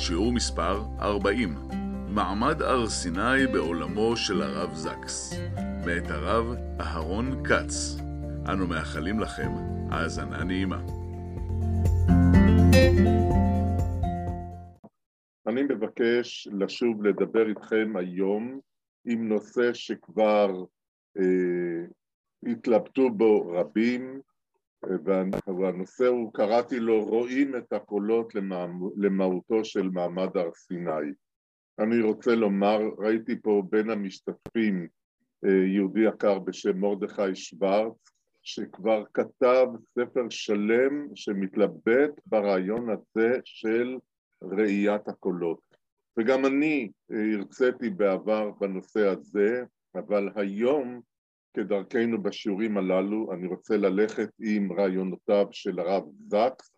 שיעור מספר 40, מעמד הר סיני בעולמו של הרב זקס, מאת הרב אהרון כץ. אנו מאחלים לכם האזנה נעימה. אני מבקש לשוב לדבר איתכם היום עם נושא שכבר אה, התלבטו בו רבים, והנושא הוא, קראתי לו, רואים את הקולות למהותו של מעמד הר סיני. אני רוצה לומר, ראיתי פה בין המשתתפים אה, יהודי יקר בשם מרדכי שוורץ, שכבר כתב ספר שלם שמתלבט ברעיון הזה של ראיית הקולות. וגם אני אה, הרציתי בעבר בנושא הזה, אבל היום כדרכנו בשיעורים הללו, אני רוצה ללכת עם רעיונותיו של הרב זקס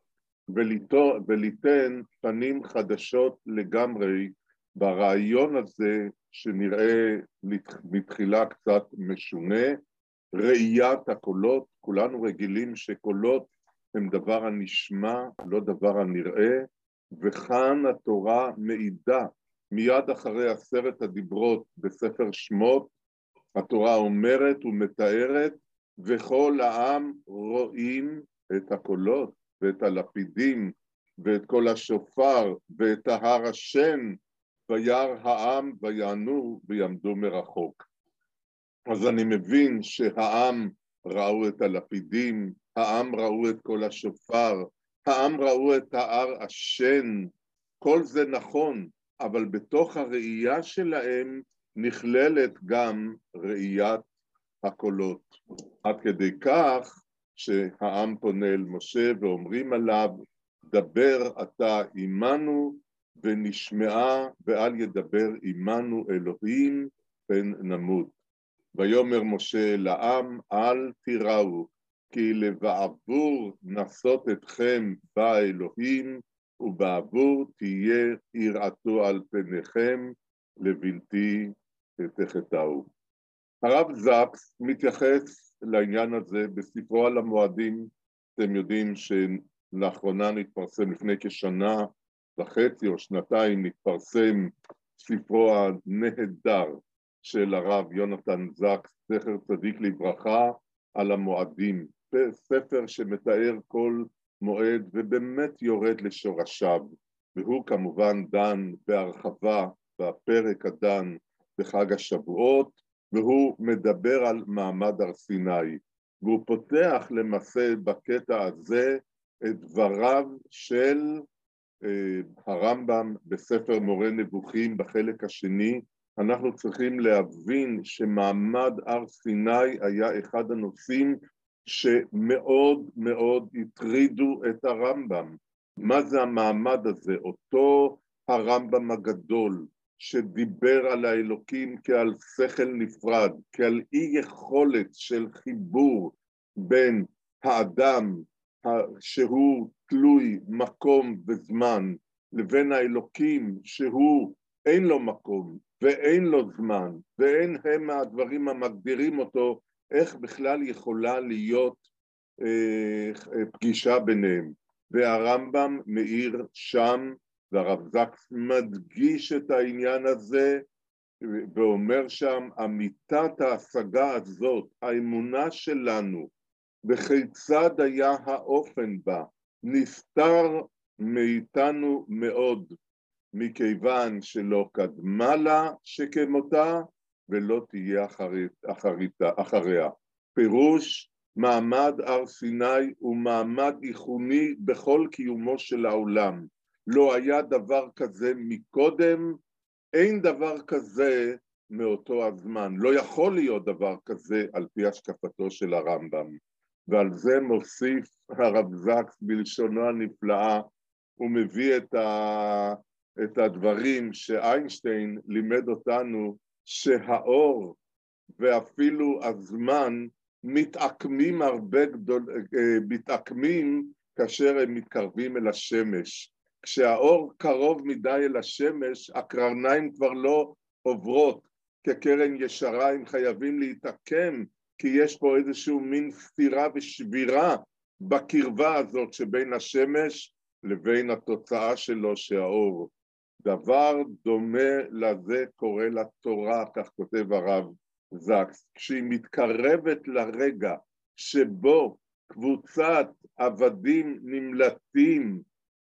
וליתן פנים חדשות לגמרי ברעיון הזה שנראה מתחילה קצת משונה, ראיית הקולות, כולנו רגילים שקולות הם דבר הנשמע, לא דבר הנראה, וכאן התורה מעידה מיד אחרי עשרת הדיברות בספר שמות התורה אומרת ומתארת וכל העם רואים את הקולות ואת הלפידים ואת כל השופר ואת ההר השן וירא העם ויענו ויעמדו מרחוק. אז אני מבין שהעם ראו את הלפידים, העם ראו את כל השופר, העם ראו את ההר השן, כל זה נכון, אבל בתוך הראייה שלהם נכללת גם ראיית הקולות. עד כדי כך שהעם פונה אל משה ואומרים עליו, דבר אתה עמנו ונשמעה ואל ידבר עמנו אלוהים פן נמות. ויאמר משה לעם אל תיראו כי לבעבור נשאות אתכם בא אלוהים ובעבור תהיה יראתו על פניכם לבלתי תחטאו. הרב זקס מתייחס לעניין הזה בספרו על המועדים, אתם יודעים שלאחרונה נתפרסם לפני כשנה וחצי או שנתיים נתפרסם ספרו הנהדר של הרב יונתן זקס, זכר צדיק לברכה, על המועדים. ספר שמתאר כל מועד ובאמת יורד לשורשיו, והוא כמובן דן בהרחבה בפרק הדן בחג השבועות, והוא מדבר על מעמד הר סיני, והוא פותח למעשה בקטע הזה את דבריו של אה, הרמב"ם בספר מורה נבוכים בחלק השני, אנחנו צריכים להבין שמעמד הר סיני היה אחד הנושאים שמאוד מאוד הטרידו את הרמב"ם. מה זה המעמד הזה? אותו הרמב"ם הגדול, שדיבר על האלוקים כעל שכל נפרד, כעל אי יכולת של חיבור בין האדם שהוא תלוי מקום וזמן לבין האלוקים שהוא אין לו מקום ואין לו זמן ואין הם הדברים המגדירים אותו איך בכלל יכולה להיות אה, פגישה ביניהם? והרמב"ם מאיר שם והרב זקס מדגיש את העניין הזה ואומר שם, אמיתת ההשגה הזאת, האמונה שלנו, וכיצד היה האופן בה, נסתר מאיתנו מאוד, מכיוון שלא קדמה לה שכמותה ולא תהיה אחרית, אחרית, אחריה. פירוש מעמד הר סיני הוא מעמד איכוני בכל קיומו של העולם. לא היה דבר כזה מקודם, אין דבר כזה מאותו הזמן. לא יכול להיות דבר כזה על פי השקפתו של הרמב"ם. ועל זה מוסיף הרב זקס בלשונו הנפלאה, הוא מביא את את הדברים שאיינשטיין לימד אותנו שהאור ואפילו הזמן מתעקמים הרבה גדול, אה, מתעקמים כאשר הם מתקרבים אל השמש. כשהאור קרוב מדי אל השמש, הקרניים כבר לא עוברות כקרן ישרה, הם חייבים להתעקם, כי יש פה איזשהו מין סתירה ושבירה בקרבה הזאת שבין השמש לבין התוצאה שלו שהאור. דבר דומה לזה קורה לתורה, כך כותב הרב זקס, כשהיא מתקרבת לרגע שבו קבוצת עבדים נמלטים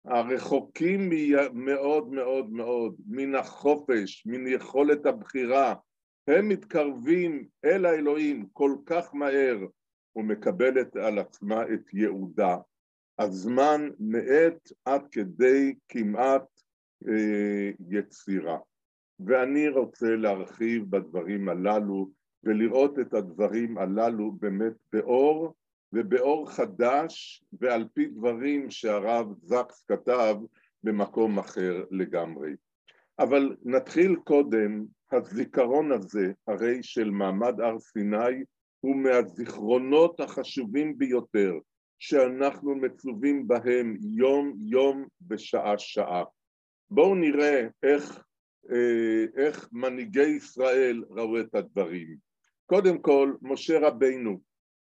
הרחוקים מאוד מאוד מאוד מן החופש, מן יכולת הבחירה, הם מתקרבים אל האלוהים כל כך מהר ומקבלת על עצמה את ייעודה. הזמן מאט עד כדי כמעט אה, יצירה. ואני רוצה להרחיב בדברים הללו ולראות את הדברים הללו באמת באור ובאור חדש ועל פי דברים שהרב זקס כתב במקום אחר לגמרי. אבל נתחיל קודם, הזיכרון הזה, הרי של מעמד הר סיני, הוא מהזיכרונות החשובים ביותר שאנחנו מצווים בהם יום יום ושעה שעה. בואו נראה איך, אה, איך מנהיגי ישראל ראו את הדברים. קודם כל, משה רבינו,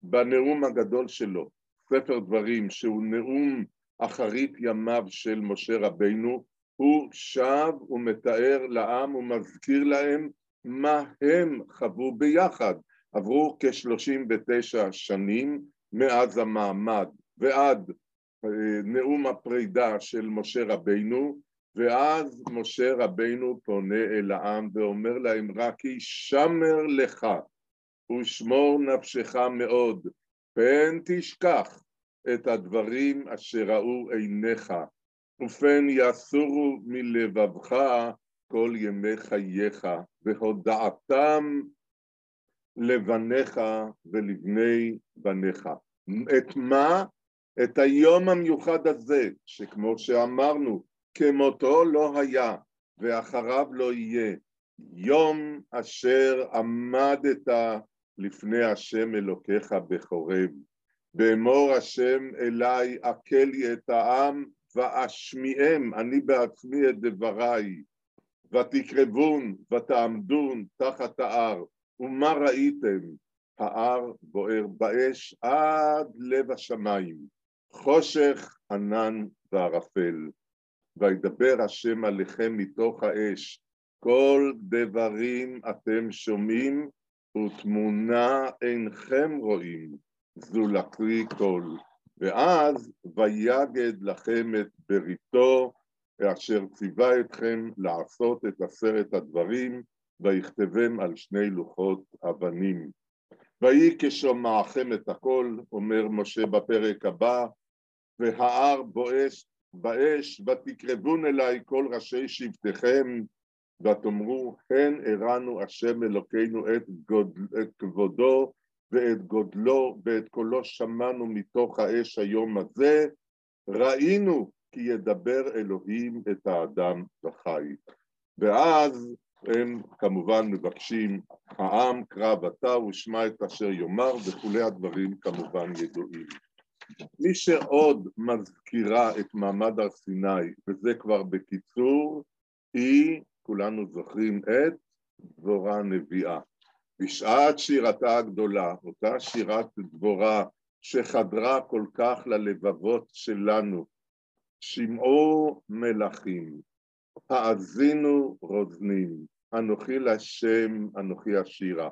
בנאום הגדול שלו, ספר דברים, שהוא נאום אחרית ימיו של משה רבינו, הוא שב ומתאר לעם ומזכיר להם מה הם חוו ביחד. עברו כ-39 שנים מאז המעמד ועד אה, נאום הפרידה של משה רבינו, ואז משה רבינו פונה אל העם ואומר להם רק הישמר לך ושמור נפשך מאוד, פן תשכח את הדברים אשר ראו עיניך, ופן יסורו מלבבך כל ימי חייך, והודעתם לבניך ולבני בניך. את מה? את היום המיוחד הזה, שכמו שאמרנו, כמותו לא היה ואחריו לא יהיה. יום אשר עמדת לפני השם אלוקיך בחורב. באמור השם אליי עקל לי את העם ואשמיעם אני בעצמי את דבריי. ותקרבון ותעמדון תחת ההר ומה ראיתם? ההר בוער באש עד לב השמיים, חושך ענן וערפל. וידבר השם עליכם מתוך האש, כל דברים אתם שומעים ותמונה אינכם רואים, זו לקריא קול. ואז ויגד לכם את בריתו, אשר ציווה אתכם לעשות את עשרת הדברים, ויכתבם על שני לוחות אבנים. ויהי כשומעכם את הכל, אומר משה בפרק הבא, וההר בואש באש, ותקרבון אליי כל ראשי שבטיכם, ותאמרו, הן הראנו השם אלוקינו את, גודל, את כבודו ואת גודלו ואת קולו שמענו מתוך האש היום הזה, ראינו כי ידבר אלוהים את האדם וחי. ואז הם כמובן מבקשים, העם קרב אתה ושמע את אשר יאמר וכולי הדברים כמובן ידועים. מי שעוד מזכירה את מעמד הר סיני, וזה כבר בקיצור, היא כולנו זוכרים את דבורה הנביאה. בשעת שירתה הגדולה, אותה שירת דבורה שחדרה כל כך ללבבות שלנו, שמעו מלכים, האזינו רוזנים, אנוכי לשם, אנוכי השירה,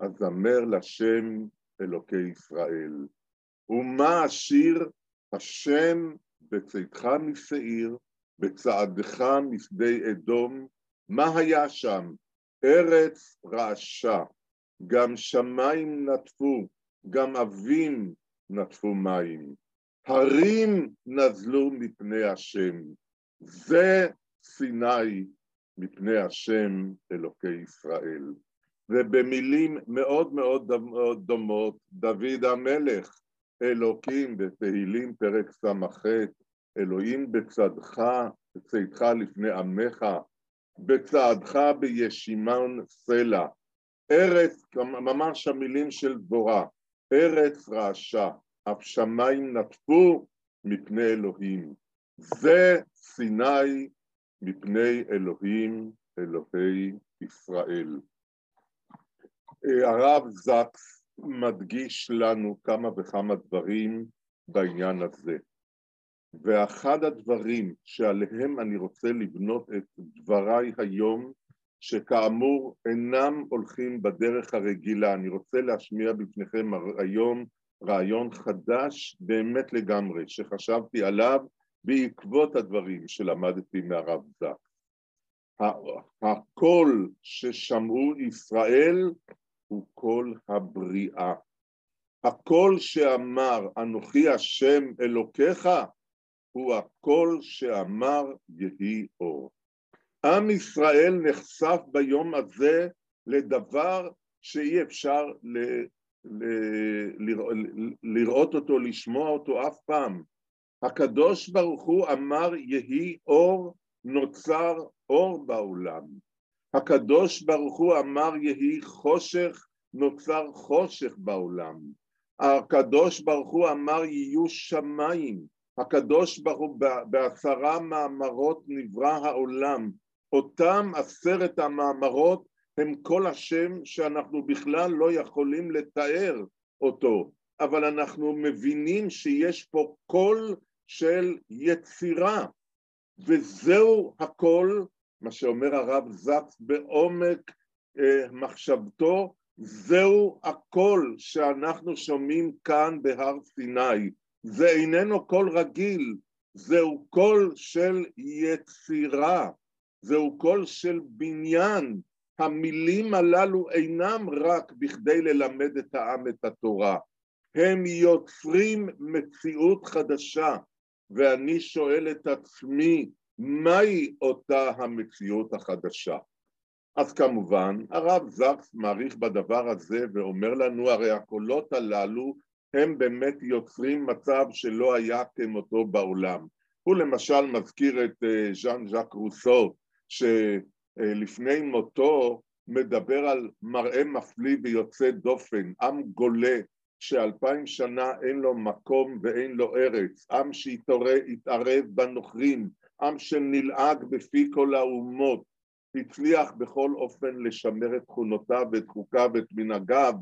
אזמר לשם אלוקי ישראל. ומה השיר? השם בצאתך משעיר, בצעדך משדה אדום, מה היה שם? ארץ רעשה, גם שמיים נטפו, גם אבים נטפו מים. הרים נזלו מפני השם. זה סיני מפני השם אלוקי ישראל. ובמילים מאוד מאוד דומות, דוד המלך, אלוקים בתהילים פרק ס"ח, אלוהים בצדך, בצאתך לפני עמך, בצעדך בישימן סלע. ארץ, ממש המילים של דבורה, ארץ רעשה, אף שמיים נטפו מפני אלוהים. זה סיני מפני אלוהים, אלוהי ישראל. הרב זקס מדגיש לנו כמה וכמה דברים בעניין הזה. ואחד הדברים שעליהם אני רוצה לבנות את דבריי היום, שכאמור אינם הולכים בדרך הרגילה, אני רוצה להשמיע בפניכם היום רעיון חדש באמת לגמרי, שחשבתי עליו בעקבות הדברים שלמדתי מהרב זק. הקול ששמעו ישראל הוא קול הבריאה. הקול שאמר אנוכי השם אלוקיך הוא הקול שאמר יהי אור. עם ישראל נחשף ביום הזה לדבר שאי אפשר ל, ל, לרא, לראות אותו, לשמוע אותו אף פעם. הקדוש ברוך הוא אמר יהי אור, נוצר אור בעולם. הקדוש ברוך הוא אמר יהי חושך, נוצר חושך בעולם. הקדוש ברוך הוא אמר יהיו שמיים, הקדוש ברוך הוא בעשרה מאמרות נברא העולם. אותם עשרת המאמרות הם כל השם שאנחנו בכלל לא יכולים לתאר אותו, אבל אנחנו מבינים שיש פה קול של יצירה, וזהו הקול, מה שאומר הרב זקס בעומק אה, מחשבתו, זהו הקול שאנחנו שומעים כאן בהר סיני. זה איננו קול רגיל, זהו קול של יצירה, זהו קול של בניין. המילים הללו אינם רק בכדי ללמד את העם את התורה, הם יוצרים מציאות חדשה, ואני שואל את עצמי, מהי אותה המציאות החדשה? אז כמובן, הרב זקס מעריך בדבר הזה ואומר לנו, הרי הקולות הללו הם באמת יוצרים מצב שלא היה כמותו בעולם. הוא למשל מזכיר את אה, ז'אן ז'אק רוסו, שלפני מותו מדבר על מראה מפליא ויוצא דופן, עם גולה שאלפיים שנה אין לו מקום ואין לו ארץ, עם שהתערב בנוכרים, עם שנלעג בפי כל האומות, הצליח בכל אופן לשמר את תכונותיו ואת חוקיו ואת מנהגיו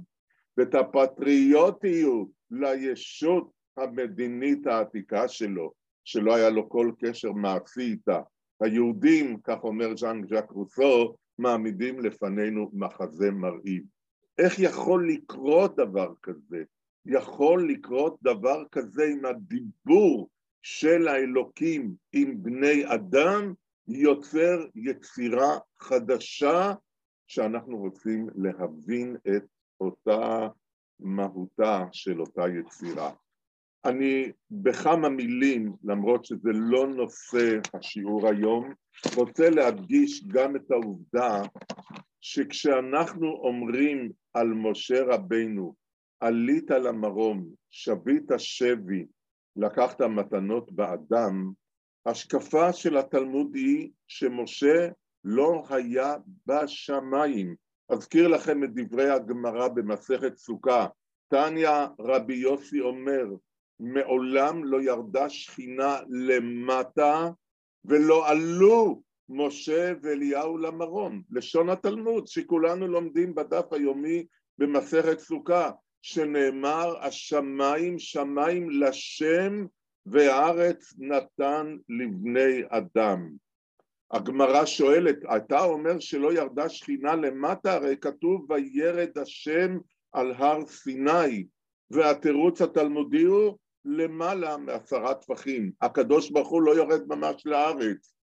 ואת הפטריוטיות לישות המדינית העתיקה שלו, שלא היה לו כל קשר מעשי איתה. היהודים, כך אומר ז'אן ז'אק רוסו, מעמידים לפנינו מחזה מרהיב. איך יכול לקרות דבר כזה? יכול לקרות דבר כזה עם הדיבור של האלוקים עם בני אדם, יוצר יצירה חדשה שאנחנו רוצים להבין את אותה מהותה של אותה יצירה. אני בכמה מילים, למרות שזה לא נושא השיעור היום, רוצה להדגיש גם את העובדה שכשאנחנו אומרים על משה רבינו, עלית למרום, שבית שבי, לקחת מתנות באדם, השקפה של התלמוד היא שמשה לא היה בשמיים. אזכיר לכם את דברי הגמרא במסכת סוכה. תניא רבי יוסי אומר, מעולם לא ירדה שכינה למטה ולא עלו משה ואליהו למרום, לשון התלמוד שכולנו לומדים בדף היומי במסכת סוכה, שנאמר השמיים שמיים לשם והארץ נתן לבני אדם. הגמרא שואלת, אתה אומר שלא ירדה שכינה למטה? הרי כתוב וירד השם על הר סיני, והתירוץ התלמודי הוא למעלה מעשרה טפחים. הקדוש ברוך הוא לא יורד ממש לארץ.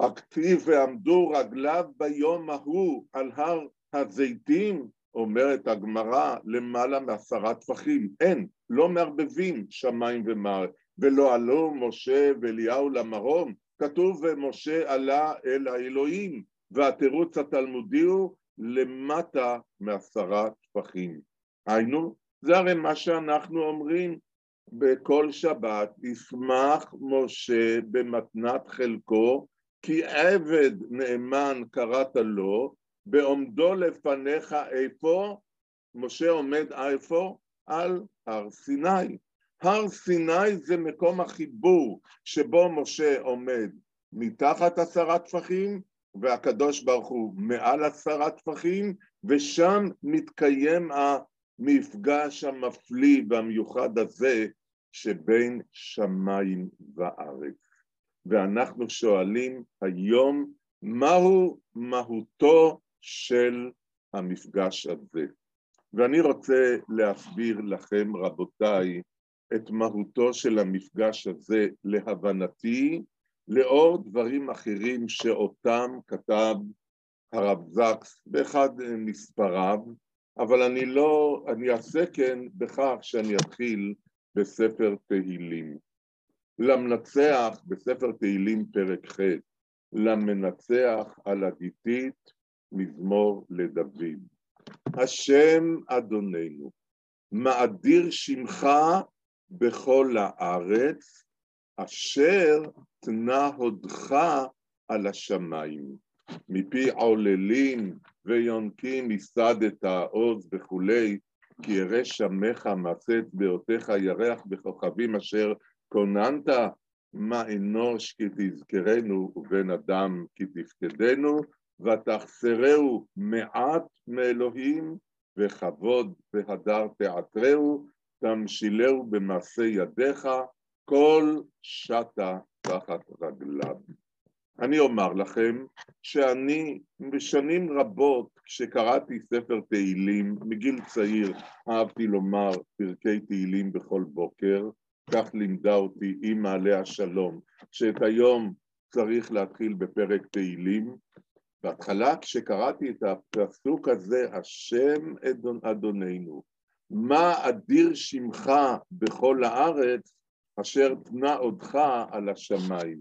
והכתיב ועמדו רגליו ביום ההוא על הר הזיתים, אומרת הגמרא, למעלה מעשרה טפחים. אין, לא מערבבים שמיים ומערכת. ולא עלו משה ואליהו למרום, כתוב ומשה עלה אל האלוהים, והתירוץ התלמודי הוא למטה מעשרה טפחים. היינו, זה הרי מה שאנחנו אומרים, בכל שבת ישמח משה במתנת חלקו, כי עבד נאמן קראת לו, בעומדו לפניך איפה? משה עומד איפה? על הר סיני. הר סיני זה מקום החיבור שבו משה עומד מתחת עשרה טפחים והקדוש ברוך הוא מעל עשרה טפחים ושם מתקיים המפגש המפליא והמיוחד הזה שבין שמיים וארץ. ואנחנו שואלים היום מהו מהותו של המפגש הזה. ואני רוצה להסביר לכם, רבותיי, את מהותו של המפגש הזה להבנתי, לאור דברים אחרים שאותם כתב הרב זקס באחד מספריו, אבל אני לא, אני אעשה כן בכך שאני אתחיל בספר תהילים. למנצח בספר תהילים פרק ח', למנצח על הגיתית מזמור לדוד. השם אדוננו, מאדיר שמך בכל הארץ, אשר תנה הודך על השמיים. מפי עוללים ויונקים ייסדת עוז וכולי, כי ירא שמך מעשה אצבעותיך ירח בכוכבים אשר כוננת, מה אנוש כי תזכרנו ובן אדם כי תפקדנו, ותחסרהו מעט מאלוהים וכבוד והדר תעטרהו, תמשילהו במעשה ידיך, כל שתה תחת רגליו. אני אומר לכם שאני בשנים רבות כשקראתי ספר תהילים, מגיל צעיר אהבתי לומר פרקי תהילים בכל בוקר, כך לימדה אותי אימא עליה שלום, שאת היום צריך להתחיל בפרק תהילים. בהתחלה כשקראתי את הפסוק הזה, השם אדוננו, מה אדיר שמך בכל הארץ, אשר תנה עודך על השמיים.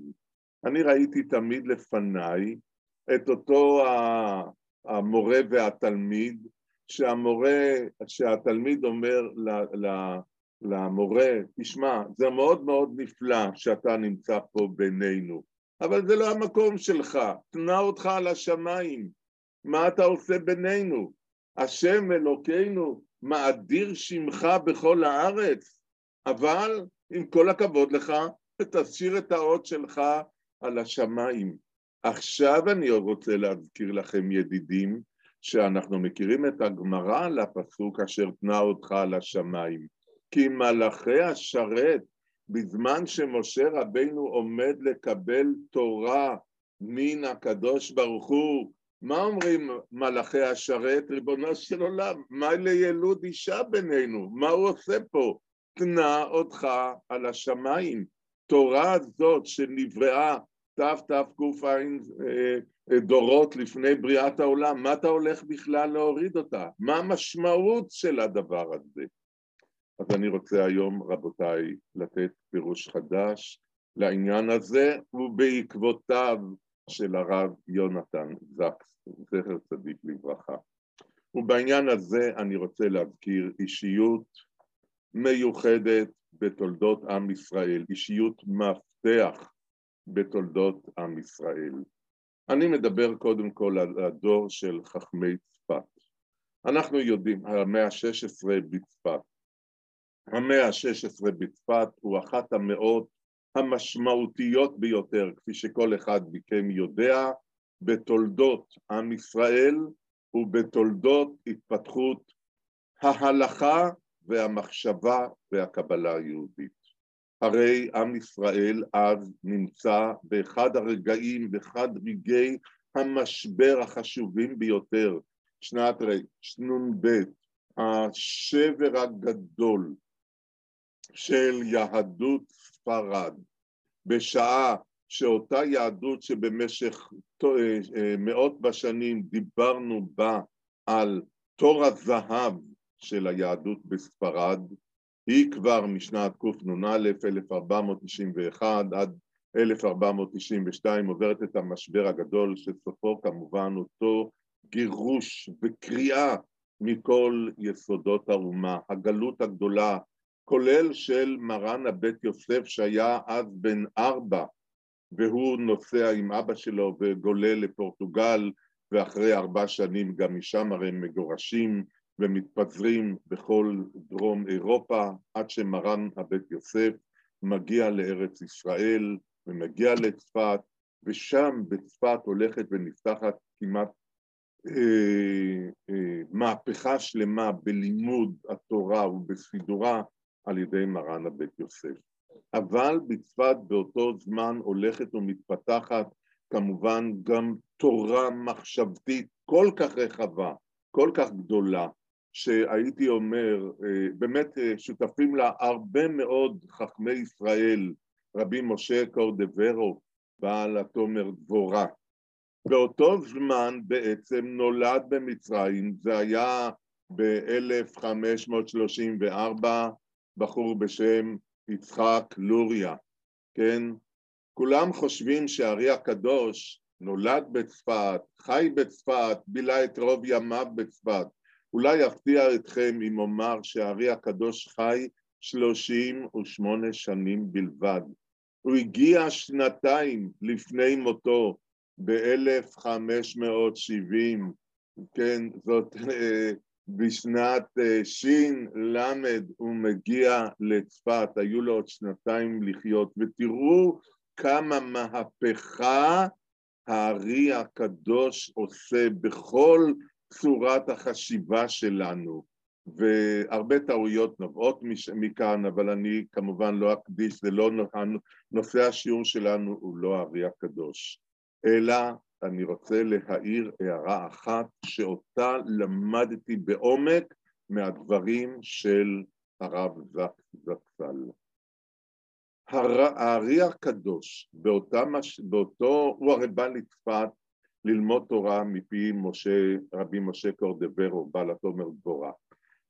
אני ראיתי תמיד לפניי את אותו המורה והתלמיד, שהמורה, שהתלמיד אומר למורה, תשמע, זה מאוד מאוד נפלא שאתה נמצא פה בינינו, אבל זה לא המקום שלך, תנה אותך על השמיים, מה אתה עושה בינינו? השם אלוקינו מאדיר שמך בכל הארץ, אבל עם כל הכבוד לך, תשאיר את האות שלך על השמיים. עכשיו אני רוצה להזכיר לכם, ידידים, שאנחנו מכירים את הגמרא על הפסוק אשר תנה אותך על השמיים. כי מלאכי השרת, בזמן שמשה רבינו עומד לקבל תורה מן הקדוש ברוך הוא, מה אומרים מלאכי השרת? ריבונו של עולם, מה לילוד אישה בינינו? מה הוא עושה פה? תנה אותך על השמיים. תורה הזאת שנבראה תתק"ע אה, דורות לפני בריאת העולם, מה אתה הולך בכלל להוריד אותה? מה המשמעות של הדבר הזה? אז אני רוצה היום, רבותיי, לתת פירוש חדש לעניין הזה, ובעקבותיו של הרב יונתן זקס, זכר צדיק לברכה. ובעניין הזה אני רוצה להזכיר אישיות מיוחדת בתולדות עם ישראל, אישיות מפתח בתולדות עם ישראל. אני מדבר קודם כל על הדור של חכמי צפת. אנחנו יודעים, המאה ה-16 בצפת. המאה ה-16 בצפת הוא אחת המאות המשמעותיות ביותר, כפי שכל אחד מכם יודע, בתולדות עם ישראל ובתולדות התפתחות ההלכה והמחשבה והקבלה היהודית. הרי עם ישראל אז נמצא באחד הרגעים, באחד רגעי המשבר החשובים ביותר, שנת רנ"ב, השבר הגדול של יהדות ספרד, בשעה שאותה יהדות שבמשך אה, מאות בשנים דיברנו בה על תור הזהב של היהדות בספרד, היא כבר משנת קנ"א 1491 עד 1492 עוברת את המשבר הגדול שסופו כמובן אותו גירוש וקריאה מכל יסודות האומה, הגלות הגדולה כולל של מרן הבית יוסף שהיה אז בן ארבע והוא נוסע עם אבא שלו וגולל לפורטוגל ואחרי ארבע שנים גם משם הרי הם מגורשים ומתפזרים בכל דרום אירופה עד שמרן הבית יוסף מגיע לארץ ישראל ומגיע לצפת ושם בצפת הולכת ונפתחת כמעט אה, אה, מהפכה שלמה בלימוד התורה ובסידורה על ידי מרן הבית יוסף. אבל בצפת באותו זמן הולכת ומתפתחת כמובן גם תורה מחשבתית כל כך רחבה, כל כך גדולה, שהייתי אומר, אה, באמת אה, שותפים לה הרבה מאוד חכמי ישראל, רבי משה קורדברו, בעל התומר דבורה. באותו זמן בעצם נולד במצרים, זה היה ב-1534, בחור בשם יצחק לוריה, כן? כולם חושבים שהארי הקדוש נולד בצפת, חי בצפת, בילה את רוב ימיו בצפת. אולי אפתיע אתכם אם אומר שהארי הקדוש חי שלושים ושמונה שנים בלבד. הוא הגיע שנתיים לפני מותו, ב-1570, כן, זאת אה, בשנת אה, ש"ל הוא מגיע לצפת, היו לו עוד שנתיים לחיות, ותראו כמה מהפכה הארי הקדוש עושה בכל צורת החשיבה שלנו, והרבה טעויות נובעות מכאן, אבל אני כמובן לא אקדיש, זה לא נושא השיעור שלנו הוא לא הארי הקדוש, אלא אני רוצה להעיר הערה אחת שאותה למדתי בעומק מהדברים של הרב זקסל. הארי הקדוש, באותה, באותו, הוא הרי בא לצפת ללמוד תורה מפי משה, רבי משה קורדברו, בעל התומר דבורה,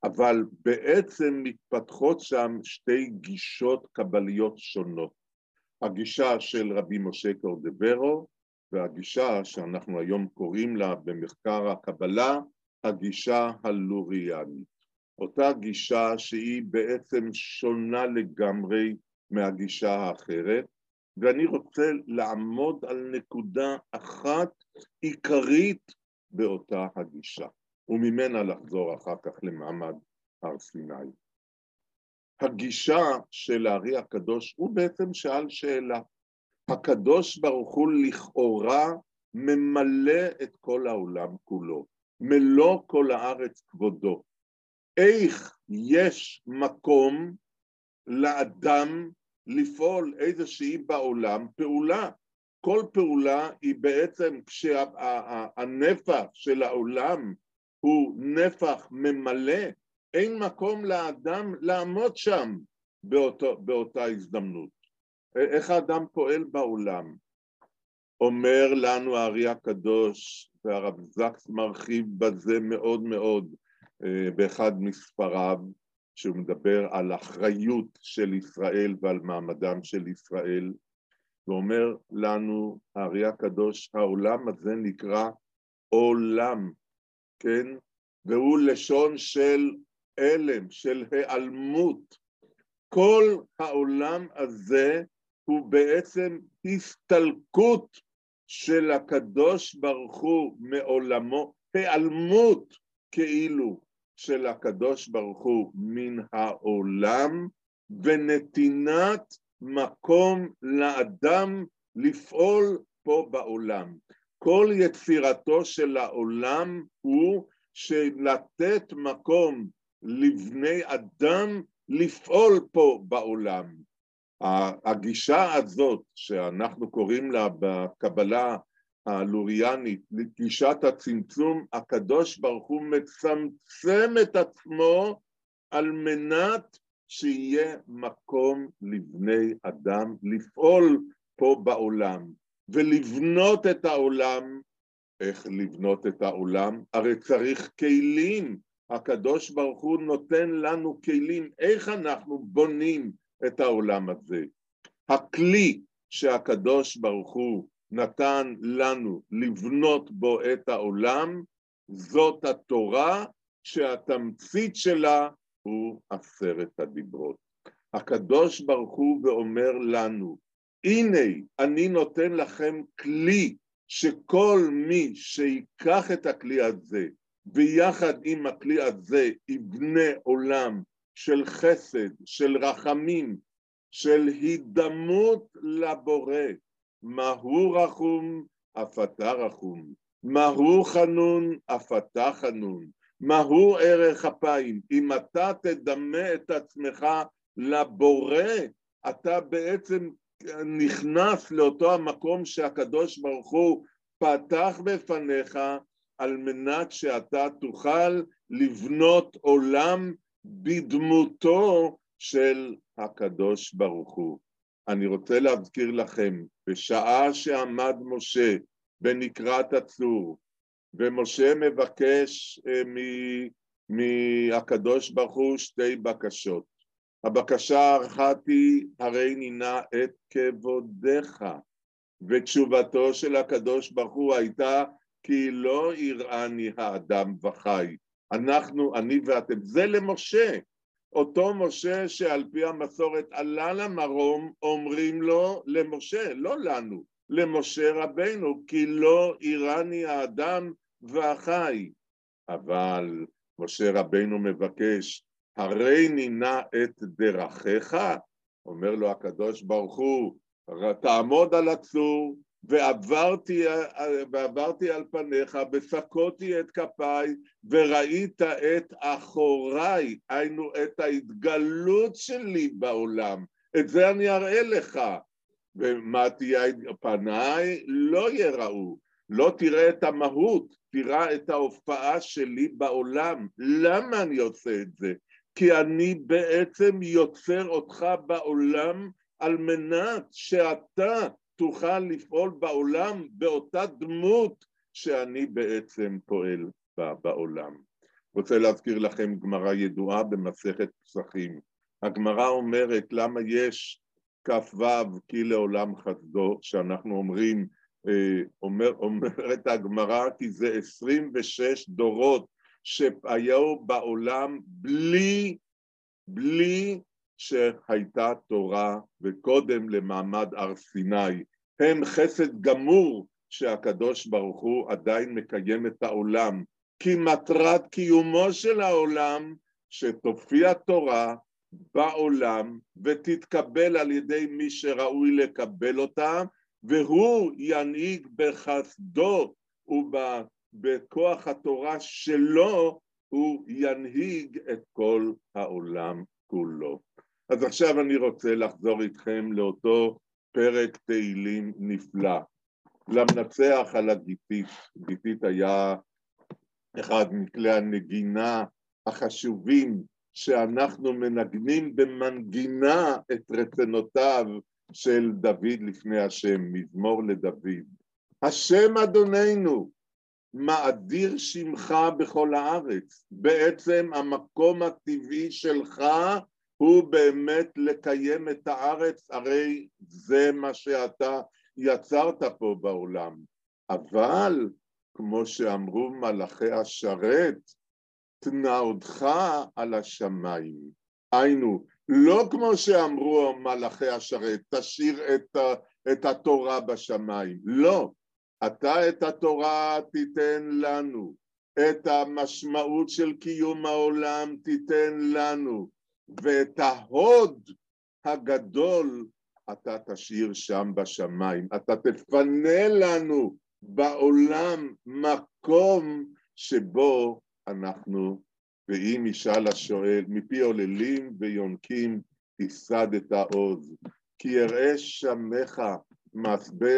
אבל בעצם מתפתחות שם שתי גישות קבליות שונות. הגישה של רבי משה קורדברו והגישה שאנחנו היום קוראים לה במחקר הקבלה הגישה הלוריאנית. אותה גישה שהיא בעצם שונה לגמרי מהגישה האחרת, ואני רוצה לעמוד על נקודה אחת עיקרית באותה הגישה, וממנה לחזור אחר כך למעמד הר סיני. הגישה של הארי הקדוש, הוא בעצם שאל שאלה, הקדוש ברוך הוא לכאורה ממלא את כל העולם כולו, מלוא כל הארץ כבודו. איך יש מקום לאדם לפעול איזושהי בעולם פעולה? כל פעולה היא בעצם כשהנפח של העולם הוא נפח ממלא, אין מקום לאדם לעמוד שם באותו, באותה הזדמנות. איך האדם פועל בעולם. אומר לנו הארי הקדוש, והרב זקס מרחיב בזה מאוד מאוד אה, באחד מספריו, שהוא מדבר על אחריות של ישראל ועל מעמדם של ישראל, ואומר לנו הארי הקדוש, העולם הזה נקרא עולם, כן? והוא לשון של הלם, של היעלמות. כל העולם הזה הוא בעצם הסתלקות של הקדוש ברוך הוא מעולמו, היעלמות כאילו של הקדוש ברוך הוא מן העולם ונתינת מקום לאדם לפעול פה בעולם. כל יצירתו של העולם הוא שלתת מקום לבני אדם לפעול פה בעולם. הגישה הזאת שאנחנו קוראים לה בקבלה הלוריאנית, לגישת הצמצום, הקדוש ברוך הוא מצמצם את עצמו על מנת שיהיה מקום לבני אדם לפעול פה בעולם ולבנות את העולם. איך לבנות את העולם? הרי צריך כלים. הקדוש ברוך הוא נותן לנו כלים איך אנחנו בונים את העולם הזה. הכלי שהקדוש ברוך הוא נתן לנו לבנות בו את העולם, זאת התורה שהתמצית שלה הוא עשרת הדיברות. הקדוש ברוך הוא ואומר לנו, הנה אני נותן לכם כלי שכל מי שיקח את הכלי הזה ויחד עם הכלי הזה יבנה עולם של חסד, של רחמים, של הידמות לבורא, מהו רחום אף אתה רחום, מהו חנון אף אתה חנון, מהו ערך אפיים? אם אתה תדמה את עצמך לבורא, אתה בעצם נכנס לאותו המקום שהקדוש ברוך הוא פתח בפניך על מנת שאתה תוכל לבנות עולם בדמותו של הקדוש ברוך הוא. אני רוצה להזכיר לכם, בשעה שעמד משה בנקרת הצור, ומשה מבקש אה, מהקדוש ברוך הוא שתי בקשות. הבקשה האחת היא, הרי נינה את כבודך. ותשובתו של הקדוש ברוך הוא הייתה, כי לא יראני האדם וחי. אנחנו, אני ואתם. זה למשה. אותו משה שעל פי המסורת עלה למרום, אומרים לו למשה, לא לנו, למשה רבנו, כי לא יראני האדם והחי. אבל משה רבנו מבקש, הרי נינה את דרכיך, אומר לו הקדוש ברוך הוא, תעמוד על הצור, ועברתי, ועברתי על פניך, וסקותי את כפיי, וראית את אחוריי, היינו את ההתגלות שלי בעולם. את זה אני אראה לך. ומה תהיה פניי? לא יראו. לא תראה את המהות, תראה את ההופעה שלי בעולם. למה אני עושה את זה? כי אני בעצם יוצר אותך בעולם על מנת שאתה תוכל לפעול בעולם באותה דמות שאני בעצם פועל בעולם. רוצה להזכיר לכם גמרא ידועה במסכת פסחים. הגמרא אומרת למה יש כ"ו כי לעולם חסדו, שאנחנו אומרים, אה, אומר, אומרת הגמרא כי זה 26 דורות שהיו בעולם בלי, בלי שהייתה תורה וקודם למעמד הר סיני. הם חסד גמור שהקדוש ברוך הוא עדיין מקיים את העולם, כי מטרת קיומו של העולם שתופיע תורה בעולם ותתקבל על ידי מי שראוי לקבל אותה והוא ינהיג בחסדו ובכוח התורה שלו הוא ינהיג את כל העולם כולו. אז עכשיו אני רוצה לחזור איתכם לאותו פרק תהילים נפלא. למנצח על הגיתית, גיתית היה אחד מכלי הנגינה החשובים שאנחנו מנגנים במנגינה את רצונותיו של דוד לפני השם, מזמור לדוד. השם אדוננו, מאדיר שמך בכל הארץ. בעצם המקום הטבעי שלך הוא באמת לקיים את הארץ, הרי זה מה שאתה יצרת פה בעולם. אבל, כמו שאמרו מלאכי השרת, תנאותך על השמיים. היינו, לא כמו שאמרו מלאכי השרת, תשאיר את, את התורה בשמיים. לא, אתה את התורה תיתן לנו, את המשמעות של קיום העולם תיתן לנו, ואת ההוד הגדול אתה תשאיר שם בשמיים. אתה תפנה לנו בעולם מקום שבו אנחנו, ואם ישאל השואל, מפי עוללים ויונקים תיסד את העוז, כי יראה שמך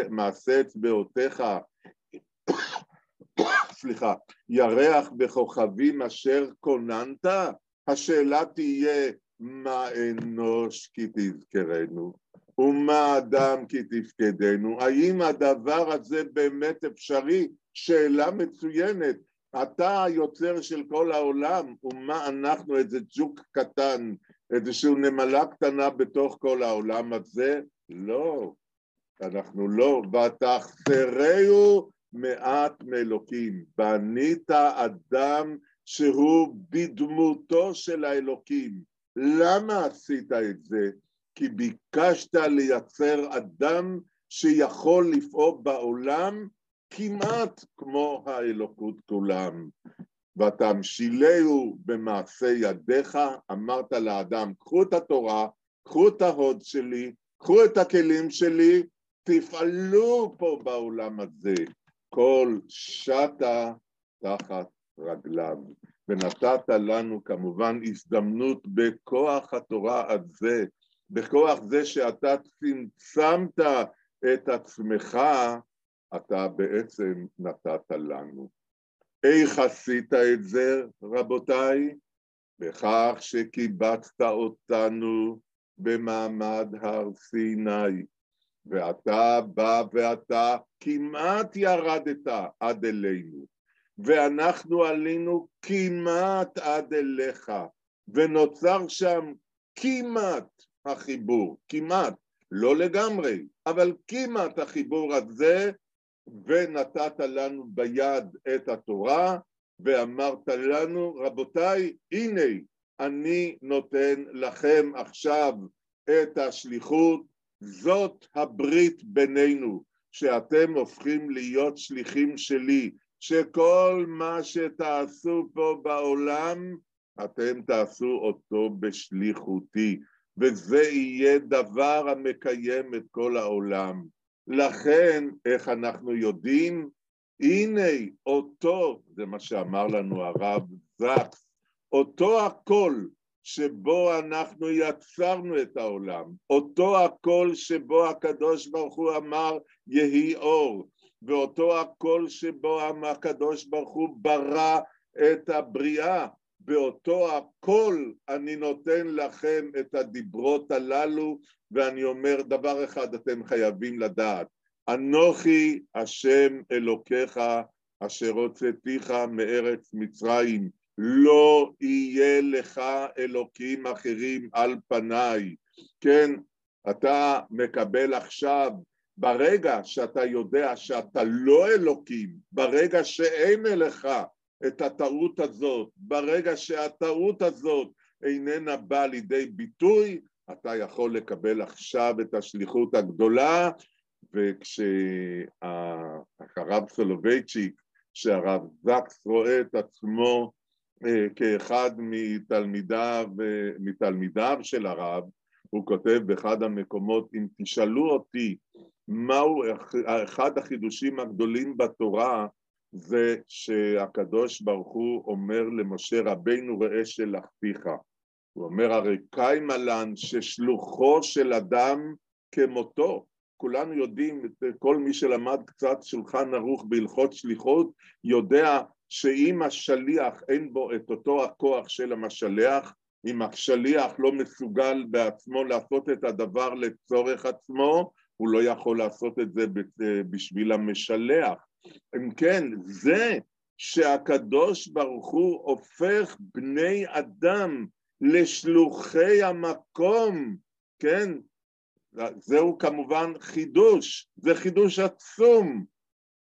מעשה אצבעותיך, סליחה, ירח בכוכבים אשר כוננת, השאלה תהיה מה אנוש כי תזכרנו ומה אדם כי תפקדנו, האם הדבר הזה באמת אפשרי? שאלה מצוינת. אתה היוצר של כל העולם, ומה אנחנו, איזה ג'וק קטן, איזושהי נמלה קטנה בתוך כל העולם הזה? לא, אנחנו לא. ותחסרהו מעט מאלוקים, בנית אדם שהוא בדמותו של האלוקים. למה עשית את זה? כי ביקשת לייצר אדם שיכול לפעול בעולם כמעט כמו האלוקות כולם. ותמשילהו במעשה ידיך, אמרת לאדם, קחו את התורה, קחו את ההוד שלי, קחו את הכלים שלי, תפעלו פה בעולם הזה. כל שטה תחת רגליו. ונתת לנו כמובן הזדמנות בכוח התורה הזה, בכוח זה שאתה צמצמת את עצמך, אתה בעצם נתת לנו. איך עשית את זה, רבותיי? בכך שקיבצת אותנו במעמד הר סיני, ואתה בא ואתה כמעט ירדת עד אלינו, ואנחנו עלינו כמעט עד אליך, ונוצר שם כמעט החיבור, כמעט, לא לגמרי, אבל כמעט החיבור הזה, ונתת לנו ביד את התורה, ואמרת לנו, רבותיי, הנה, אני נותן לכם עכשיו את השליחות, זאת הברית בינינו, שאתם הופכים להיות שליחים שלי, שכל מה שתעשו פה בעולם, אתם תעשו אותו בשליחותי, וזה יהיה דבר המקיים את כל העולם. לכן, איך אנחנו יודעים? הנה אותו, זה מה שאמר לנו הרב זקס, אותו הקול שבו אנחנו יצרנו את העולם, אותו הקול שבו הקדוש ברוך הוא אמר יהי אור, ואותו הקול שבו הקדוש ברוך הוא ברא את הבריאה, באותו הקול אני נותן לכם את הדיברות הללו, ואני אומר דבר אחד אתם חייבים לדעת, אנוכי השם אלוקיך אשר הוצאתיך מארץ מצרים, לא יהיה לך אלוקים אחרים על פניי. כן, אתה מקבל עכשיו, ברגע שאתה יודע שאתה לא אלוקים, ברגע שאין לך את הטעות הזאת, ברגע שהטעות הזאת איננה באה לידי ביטוי, אתה יכול לקבל עכשיו את השליחות הגדולה, וכשהרב סולובייצ'יק, שהרב זקס רואה את עצמו אה, כאחד מתלמידיו, מתלמידיו של הרב, הוא כותב באחד המקומות, אם תשאלו אותי מהו אחד החידושים הגדולים בתורה, זה שהקדוש ברוך הוא אומר למשה רבינו ראה שלחתיך. הוא אומר הרי קיימה לן ששלוחו של אדם כמותו. כולנו יודעים, כל מי שלמד קצת שולחן ערוך בהלכות שליחות, יודע שאם השליח אין בו את אותו הכוח של המשלח, אם השליח לא מסוגל בעצמו לעשות את הדבר לצורך עצמו, הוא לא יכול לעשות את זה בשביל המשלח. אם כן, זה שהקדוש ברוך הוא הופך בני אדם לשלוחי המקום, כן? זהו כמובן חידוש, זה חידוש עצום,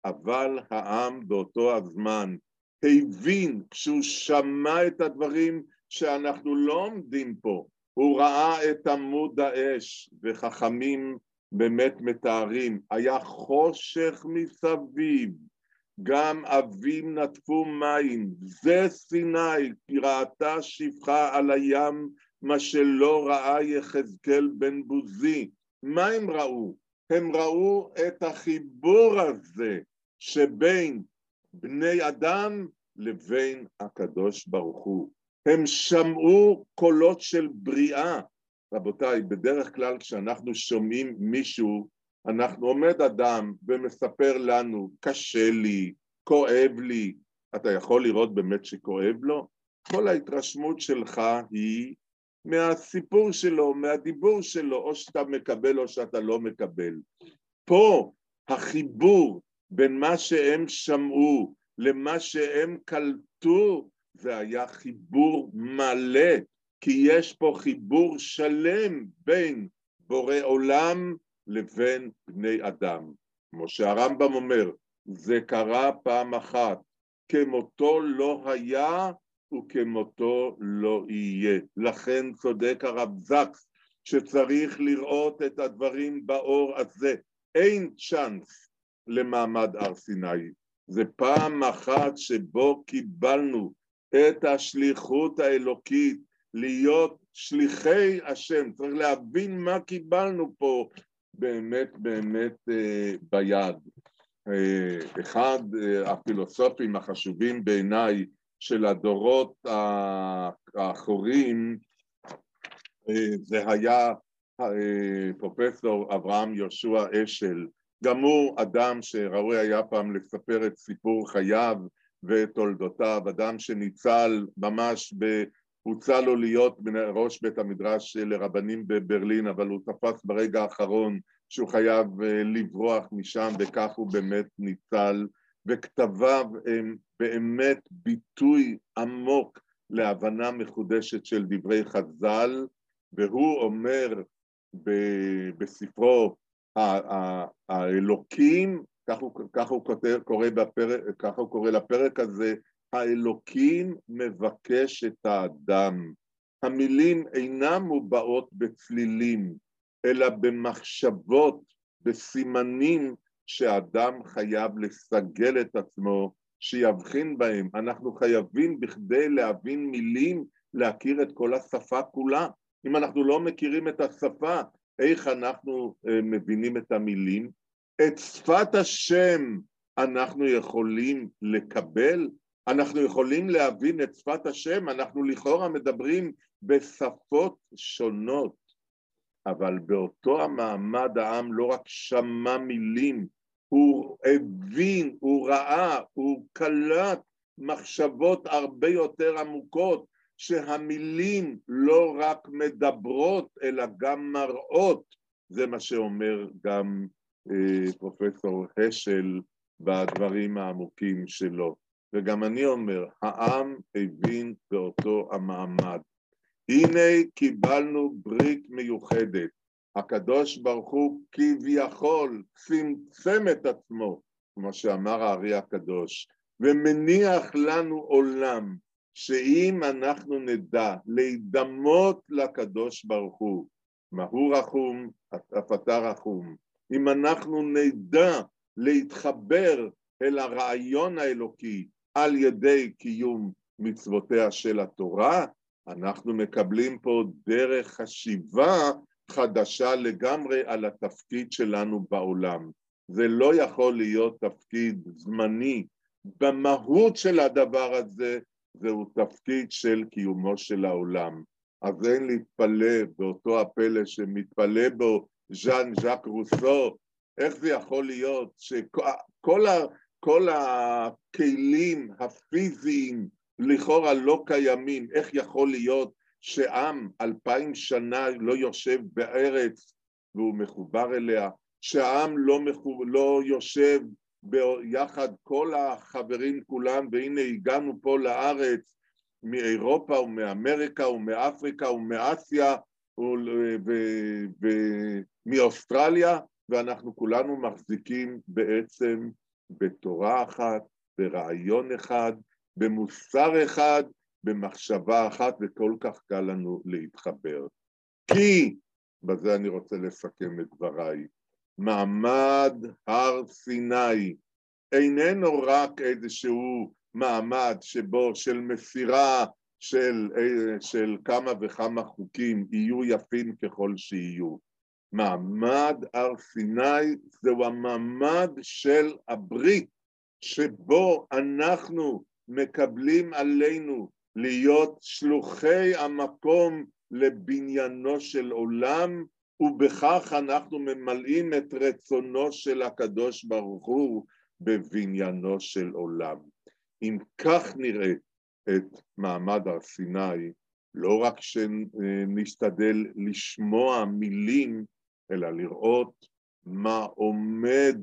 אבל העם באותו הזמן הבין, כשהוא שמע את הדברים שאנחנו לא עומדים פה, הוא ראה את עמוד האש, וחכמים באמת מתארים, היה חושך מסביב, גם אבים נטפו מים, זה סיני, כי ראתה שפחה על הים, מה שלא ראה יחזקאל בן בוזי. מה הם ראו? הם ראו את החיבור הזה שבין בני אדם לבין הקדוש ברוך הוא. הם שמעו קולות של בריאה. רבותיי, בדרך כלל כשאנחנו שומעים מישהו, אנחנו עומד אדם ומספר לנו, קשה לי, כואב לי, אתה יכול לראות באמת שכואב לו? כל ההתרשמות שלך היא מהסיפור שלו, מהדיבור שלו, או שאתה מקבל או שאתה לא מקבל. פה החיבור בין מה שהם שמעו למה שהם קלטו, זה היה חיבור מלא, כי יש פה חיבור שלם בין בורא עולם לבין בני אדם. כמו שהרמב"ם אומר, זה קרה פעם אחת, כמותו לא היה וכמותו לא יהיה. לכן צודק הרב זקס שצריך לראות את הדברים באור הזה. אין צ'אנס למעמד הר סיני. זה פעם אחת שבו קיבלנו את השליחות האלוקית להיות שליחי השם. צריך להבין מה קיבלנו פה באמת באמת אה, ביד. אה, אחד אה, הפילוסופים החשובים בעיניי של הדורות האחורים זה היה פרופסור אברהם יהושע אשל, גם הוא אדם שראוי היה פעם לספר את סיפור חייו ואת תולדותיו, אדם שניצל ממש ב... הוצע לו להיות ראש בית המדרש לרבנים בברלין, אבל הוא תפס ברגע האחרון שהוא חייב אה, לברוח משם, וכך הוא באמת ניצל, וכתביו הם באמת ביטוי עמוק להבנה מחודשת של דברי חז"ל, והוא אומר בספרו האלוקים, כך הוא, כך הוא קורא בפרק, ככה הוא קורא לפרק הזה, האלוקים מבקש את האדם. המילים אינן מובעות בצלילים, אלא במחשבות, בסימנים שאדם חייב לסגל את עצמו, שיבחין בהם. אנחנו חייבים בכדי להבין מילים, להכיר את כל השפה כולה. אם אנחנו לא מכירים את השפה, איך אנחנו אה, מבינים את המילים? את שפת השם אנחנו יכולים לקבל? אנחנו יכולים להבין את שפת השם? אנחנו לכאורה מדברים בשפות שונות, אבל באותו המעמד העם לא רק שמע מילים, הוא הבין, הוא ראה, הוא קלט מחשבות הרבה יותר עמוקות, שהמילים לא רק מדברות אלא גם מראות, זה מה שאומר גם אה, פרופסור השל בדברים העמוקים שלו. וגם אני אומר, העם הבין באותו המעמד. הנה קיבלנו ברית מיוחדת. הקדוש ברוך הוא כביכול צמצם את עצמו, כמו שאמר הארי הקדוש, ומניח לנו עולם שאם אנחנו נדע להידמות לקדוש ברוך הוא, מה הוא רחום, אף אתה רחום, אם אנחנו נדע להתחבר אל הרעיון האלוקי על ידי קיום מצוותיה של התורה, אנחנו מקבלים פה דרך חשיבה חדשה לגמרי על התפקיד שלנו בעולם. זה לא יכול להיות תפקיד זמני. במהות של הדבר הזה זהו תפקיד של קיומו של העולם. אז אין להתפלא באותו הפלא שמתפלא בו ז'אן ז'אק רוסו, איך זה יכול להיות שכל כל הכלים הפיזיים לכאורה לא קיימים, איך יכול להיות שעם אלפיים שנה לא יושב בארץ והוא מחובר אליה, שהעם לא, מחוב... לא יושב ביחד כל החברים כולם, והנה הגענו פה לארץ מאירופה ומאמריקה ומאפריקה ומאסיה ומאוסטרליה, ואנחנו כולנו מחזיקים בעצם בתורה אחת, ברעיון אחד, במוסר אחד, במחשבה אחת, וכל כך קל לנו להתחבר. כי, בזה אני רוצה לסכם את דבריי, מעמד הר סיני איננו רק איזשהו מעמד שבו של מסירה של, של כמה וכמה חוקים יהיו יפים ככל שיהיו. מעמד הר סיני זהו המעמד של הברית שבו אנחנו מקבלים עלינו להיות שלוחי המקום לבניינו של עולם ובכך אנחנו ממלאים את רצונו של הקדוש ברוך הוא בבניינו של עולם. אם כך נראה את מעמד הר סיני, לא רק שנשתדל לשמוע מילים, אלא לראות מה עומד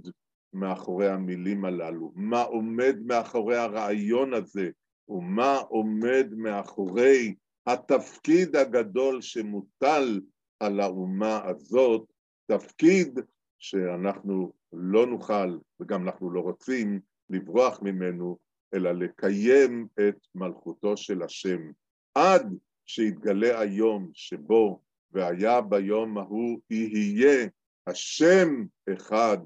מאחורי המילים הללו, מה עומד מאחורי הרעיון הזה, ומה עומד מאחורי התפקיד הגדול שמוטל על האומה הזאת, תפקיד שאנחנו לא נוכל, וגם אנחנו לא רוצים, לברוח ממנו, אלא לקיים את מלכותו של השם, עד שיתגלה היום שבו והיה ביום ההוא יהיה השם אחד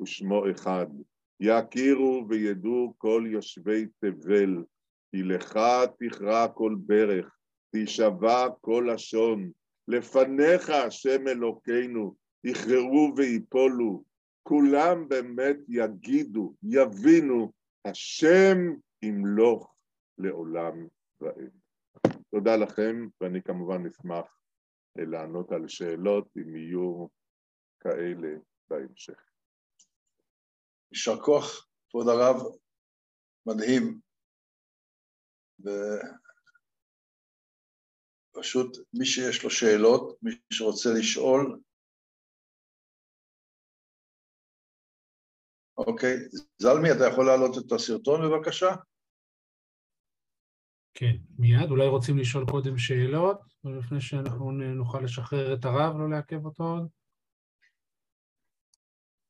ושמו אחד. יכירו וידעו כל יושבי תבל, כי לך תכרע כל ברך, תשבע כל לשון, לפניך השם אלוקינו, יכרעו ויפולו, כולם באמת יגידו, יבינו, השם ימלוך לעולם ועד. תודה לכם, ואני כמובן אשמח לענות על שאלות אם יהיו כאלה בהמשך. יישר כוח, כבוד הרב, מדהים. ופשוט מי שיש לו שאלות, מי שרוצה לשאול, אוקיי, זלמי, אתה יכול להעלות את הסרטון בבקשה? כן, מיד. אולי רוצים לשאול קודם שאלות, לפני שאנחנו נוכל לשחרר את הרב, לא לעכב אותו עוד?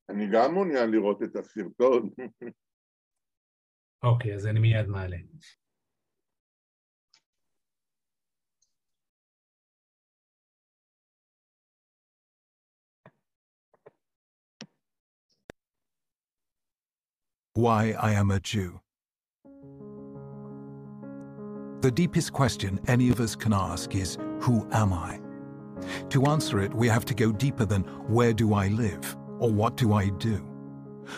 אני גם מעוניין לראות את הסרטון. אוקיי, אז אני מיד מעלה. Why I am a Jew. The deepest question any of us can ask is, Who am I? To answer it, we have to go deeper than, Where do I live? or What do I do?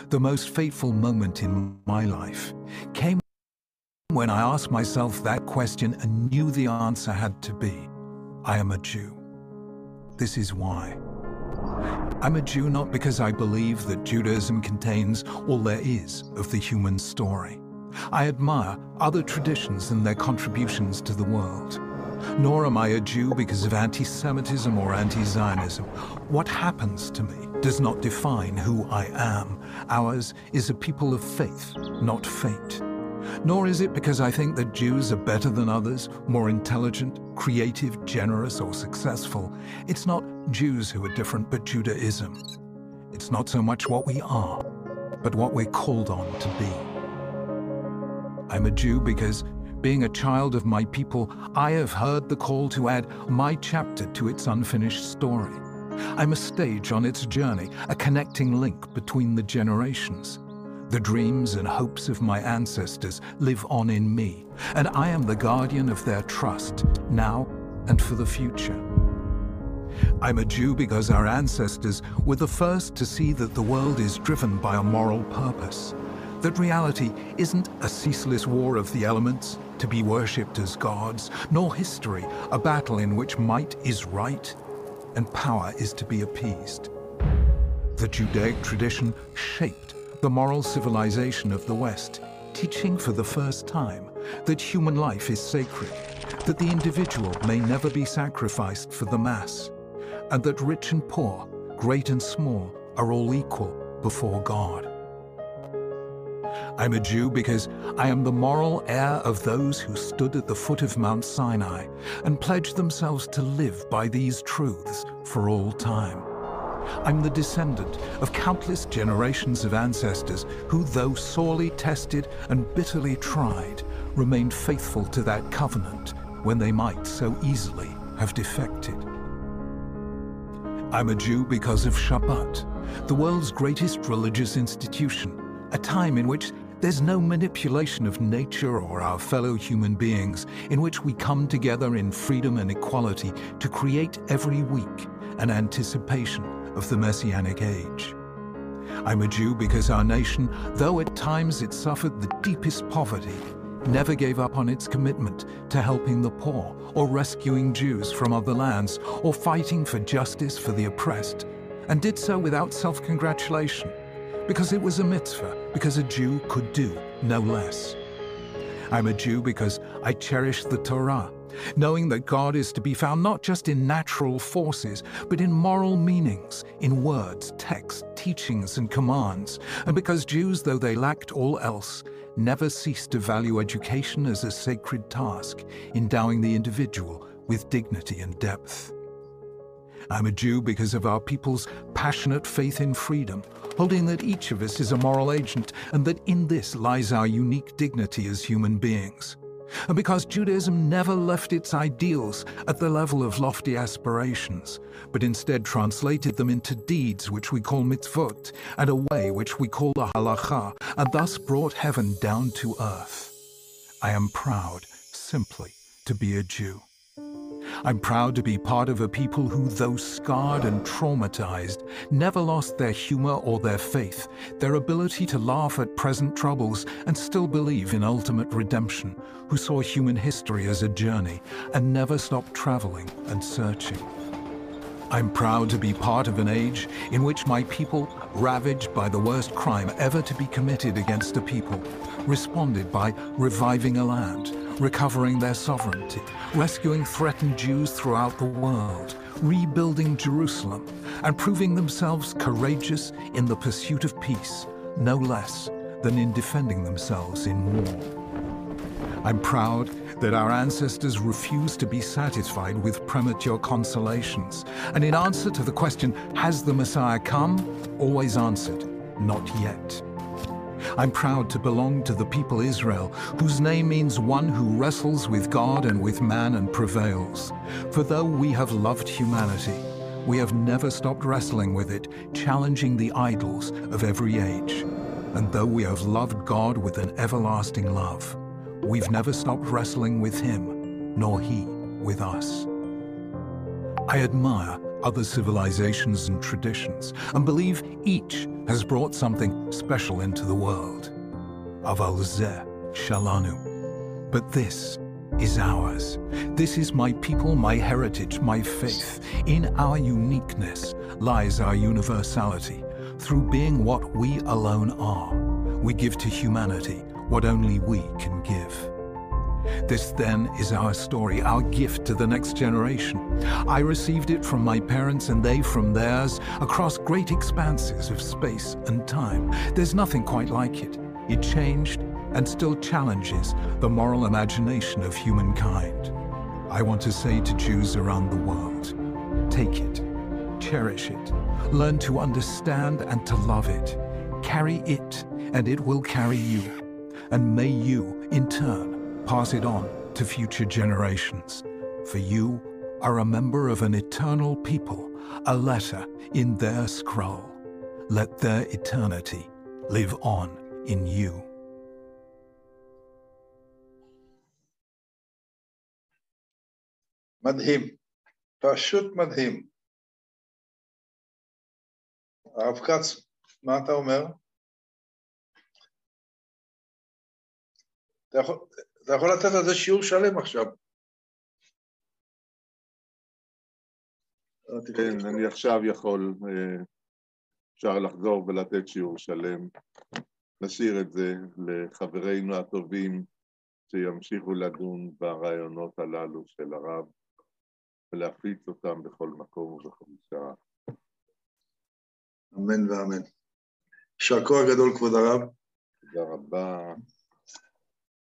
The most fateful moment in my life came when I asked myself that question and knew the answer had to be, I am a Jew. This is why. I'm a Jew not because I believe that Judaism contains all there is of the human story. I admire other traditions and their contributions to the world. Nor am I a Jew because of anti-Semitism or anti-Zionism. What happens to me does not define who I am. Ours is a people of faith, not fate. Nor is it because I think that Jews are better than others, more intelligent, creative, generous, or successful. It's not Jews who are different, but Judaism. It's not so much what we are, but what we're called on to be. I'm a Jew because, being a child of my people, I have heard the call to add my chapter to its unfinished story. I'm a stage on its journey, a connecting link between the generations. The dreams and hopes of my ancestors live on in me, and I am the guardian of their trust, now and for the future. I'm a Jew because our ancestors were the first to see that the world is driven by a moral purpose that reality isn't a ceaseless war of the elements to be worshipped as gods, nor history a battle in which might is right and power is to be appeased. The Judaic tradition shaped the moral civilization of the West, teaching for the first time that human life is sacred, that the individual may never be sacrificed for the mass, and that rich and poor, great and small, are all equal before God. I'm a Jew because I am the moral heir of those who stood at the foot of Mount Sinai and pledged themselves to live by these truths for all time. I'm the descendant of countless generations of ancestors who, though sorely tested and bitterly tried, remained faithful to that covenant when they might so easily have defected. I'm a Jew because of Shabbat, the world's greatest religious institution, a time in which there's no manipulation of nature or our fellow human beings, in which we come together in freedom and equality to create every week an anticipation of the Messianic age. I'm a Jew because our nation, though at times it suffered the deepest poverty, never gave up on its commitment to helping the poor or rescuing Jews from other lands or fighting for justice for the oppressed, and did so without self-congratulation because it was a mitzvah, because a Jew could do no less. I'm a Jew because I cherish the Torah, knowing that God is to be found not just in natural forces, but in moral meanings, in words, texts, teachings, and commands, and because Jews, though they lacked all else, never ceased to value education as a sacred task, endowing the individual with dignity and depth. I'm a Jew because of our people's passionate faith in freedom, holding that each of us is a moral agent and that in this lies our unique dignity as human beings. And because Judaism never left its ideals at the level of lofty aspirations, but instead translated them into deeds which we call mitzvot, and a way which we call the halacha, and thus brought heaven down to earth. I am proud, simply, to be a Jew. I'm proud to be part of a people who, though scarred and traumatized, never lost their humor or their faith, their ability to laugh at present troubles and still believe in ultimate redemption, who saw human history as a journey and never stopped traveling and searching. I'm proud to be part of an age in which my people, ravaged by the worst crime ever to be committed against a people, responded by reviving a land, recovering their sovereignty, rescuing threatened Jews throughout the world, rebuilding Jerusalem, and proving themselves courageous in the pursuit of peace, no less than in defending themselves in war. I'm proud that our ancestors refused to be satisfied with premature consolations, and in answer to the question, Has the Messiah come? always answered, Not yet. I'm proud to belong to the people Israel, whose name means one who wrestles with God and with man and prevails. For though we have loved humanity, we have never stopped wrestling with it, challenging the idols of every age. And though we have loved God with an everlasting love, we've never stopped wrestling with Him, nor He with us. I admire other civilizations and traditions, and believe each has brought something special into the world. Aval zeh shalanu. But this is ours. This is my people, my heritage, my faith. In our uniqueness lies our universality. Through being what we alone are, we give to humanity what only we can give. This then is our story, our gift to the next generation. I received it from my parents and they from theirs across great expanses of space and time. There's nothing quite like it. It changed and still challenges the moral imagination of humankind. I want to say to Jews around the world, take it, cherish it, learn to understand and to love it. Carry it, and it will carry you. And may you, in turn, pass it on to future generations. For you are a member of an eternal people, a letter in their scroll. Let their eternity live on in you. מדהים, פשוט מדהים. הרב כץ, מה אתה אומר? אתה יכול, אתה יכול לתת על זה שיעור שלם עכשיו. כן, אני עכשיו יכול, אה, אפשר לחזור ולתת שיעור שלם. נשאיר את זה לחברינו הטובים שימשיכו לדון ברעיונות הללו של הרב ולהפיץ אותם בכל מקום ובכל שעה. אמן ואמן. יישר כוח גדול, כבוד הרב. תודה רבה.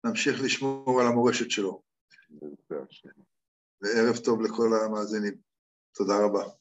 נמשיך לשמור על המורשת שלו. וערב טוב לכל המאזינים. תודה רבה.